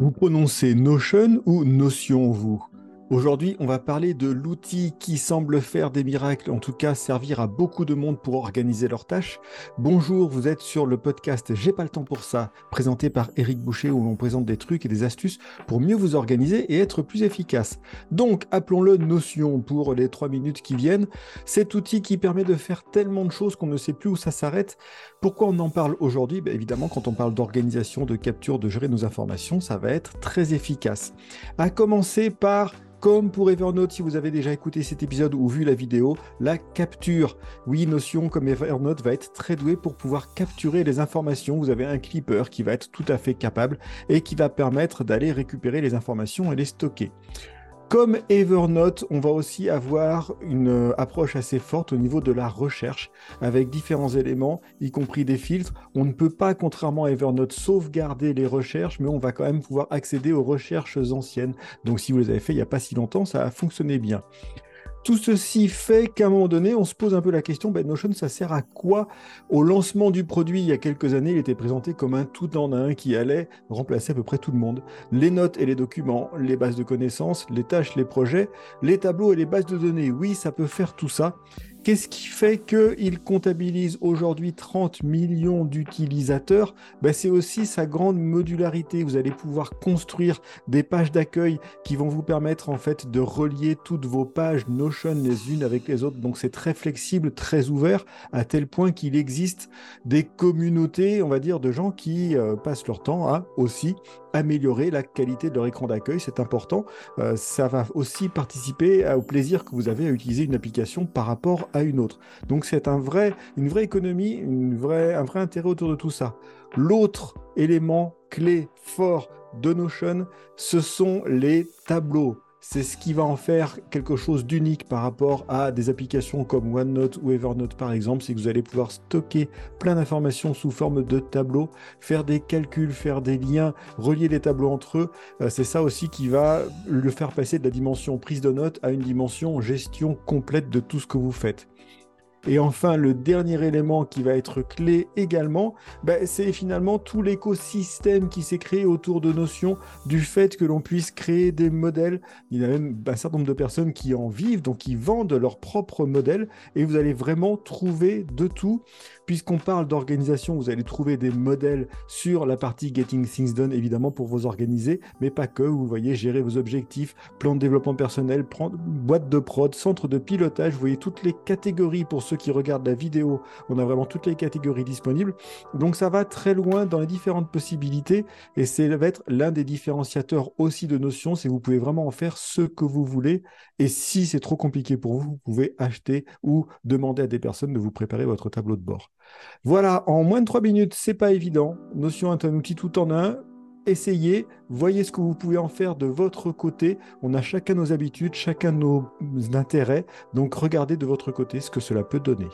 Vous prononcez Notion ou Notion, vous? Aujourd'hui, on va parler de l'outil qui semble faire des miracles, en tout cas servir à beaucoup de monde pour organiser leurs tâches. Bonjour, vous êtes sur le podcast J'ai pas le temps pour ça, présenté par Eric Boucher où l'on présente des trucs et des astuces pour mieux vous organiser et être plus efficace. Donc, appelons-le Notion pour les trois minutes qui viennent. Cet outil qui permet de faire tellement de choses qu'on ne sait plus où ça s'arrête. Pourquoi on en parle aujourd'hui? Ben, Évidemment, quand on parle d'organisation, de capture, de gérer nos informations, ça va être très efficace. À commencer par comme pour Evernote, si vous avez déjà écouté cet épisode ou vu la vidéo, la capture. Oui, Notion comme Evernote va être très doué pour pouvoir capturer les informations. Vous avez un clipper qui va être tout à fait capable et qui va permettre d'aller récupérer les informations et les stocker. Comme Evernote, on va aussi avoir une euh, approche assez forte au niveau de la recherche avec différents éléments, y compris des filtres. On ne peut pas, contrairement à Evernote, sauvegarder les recherches, mais on va quand même pouvoir accéder aux recherches anciennes. Donc si vous les avez fait il n'y a pas si longtemps, ça a fonctionné bien. Tout ceci fait qu'à un moment donné, on se pose un peu la question, ben Notion, ça sert à quoi? Au lancement du produit, il y a quelques années, il était présenté comme un tout en un qui allait remplacer à peu près tout le monde. Les notes et les documents, les bases de connaissances, les tâches, les projets, les tableaux et les bases de données. Oui, ça peut faire tout ça. Qu'est-ce qui fait qu'il comptabilise aujourd'hui 30 millions d'utilisateurs? Ben, C'est aussi sa grande modularité. Vous allez pouvoir construire des pages d'accueil qui vont vous permettre en fait de relier toutes vos pages Notion les unes avec les autres. Donc c'est très flexible, très ouvert, à tel point qu'il existe des communautés, on va dire, de gens qui euh, passent leur temps à aussi améliorer la qualité de leur écran d'accueil, c'est important. Euh, ça va aussi participer au plaisir que vous avez à utiliser une application par rapport à une autre. Donc c'est un une vraie économie, un vrai intérêt autour de tout ça. L'autre élément clé fort de Notion, ce sont les tableaux. C'est ce qui va en faire quelque chose d'unique par rapport à des applications comme OneNote ou Evernote par exemple, c'est que vous allez pouvoir stocker plein d'informations sous forme de tableaux, faire des calculs, faire des liens, relier les tableaux entre eux. Euh, c'est ça aussi qui va le faire passer de la dimension prise de notes à une dimension gestion complète de tout ce que vous faites. Et enfin, le dernier élément qui va être clé également, ben, c'est finalement tout l'écosystème qui s'est créé autour de Notion, du fait que l'on puisse créer des modèles. Il y a même un certain nombre de personnes qui en vivent, donc qui vendent leurs propres modèles, et vous allez vraiment trouver de tout. Puisqu'on parle d'organisation, vous allez trouver des modèles sur la partie Getting Things Done, évidemment, pour vous organiser, mais pas que. Vous voyez, gérer vos objectifs, plan de développement personnel, boîte de prod, centre de pilotage. Vous voyez toutes les catégories pour ceux qui regardent la vidéo. On a vraiment toutes les catégories disponibles. Donc ça va très loin dans les différentes possibilités et c'est va être l'un des différenciateurs aussi de Notion. C'est vous pouvez vraiment en faire ce que vous voulez. Et si c'est trop compliqué pour vous, vous pouvez acheter ou demander à des personnes de vous préparer votre tableau de bord. Voilà, en moins de 3 minutes, c'est pas évident. Notion est un outil tout en un. Essayez, voyez ce que vous pouvez en faire de votre côté. On a chacun nos habitudes, chacun nos intérêts. Donc regardez de votre côté ce que cela peut donner.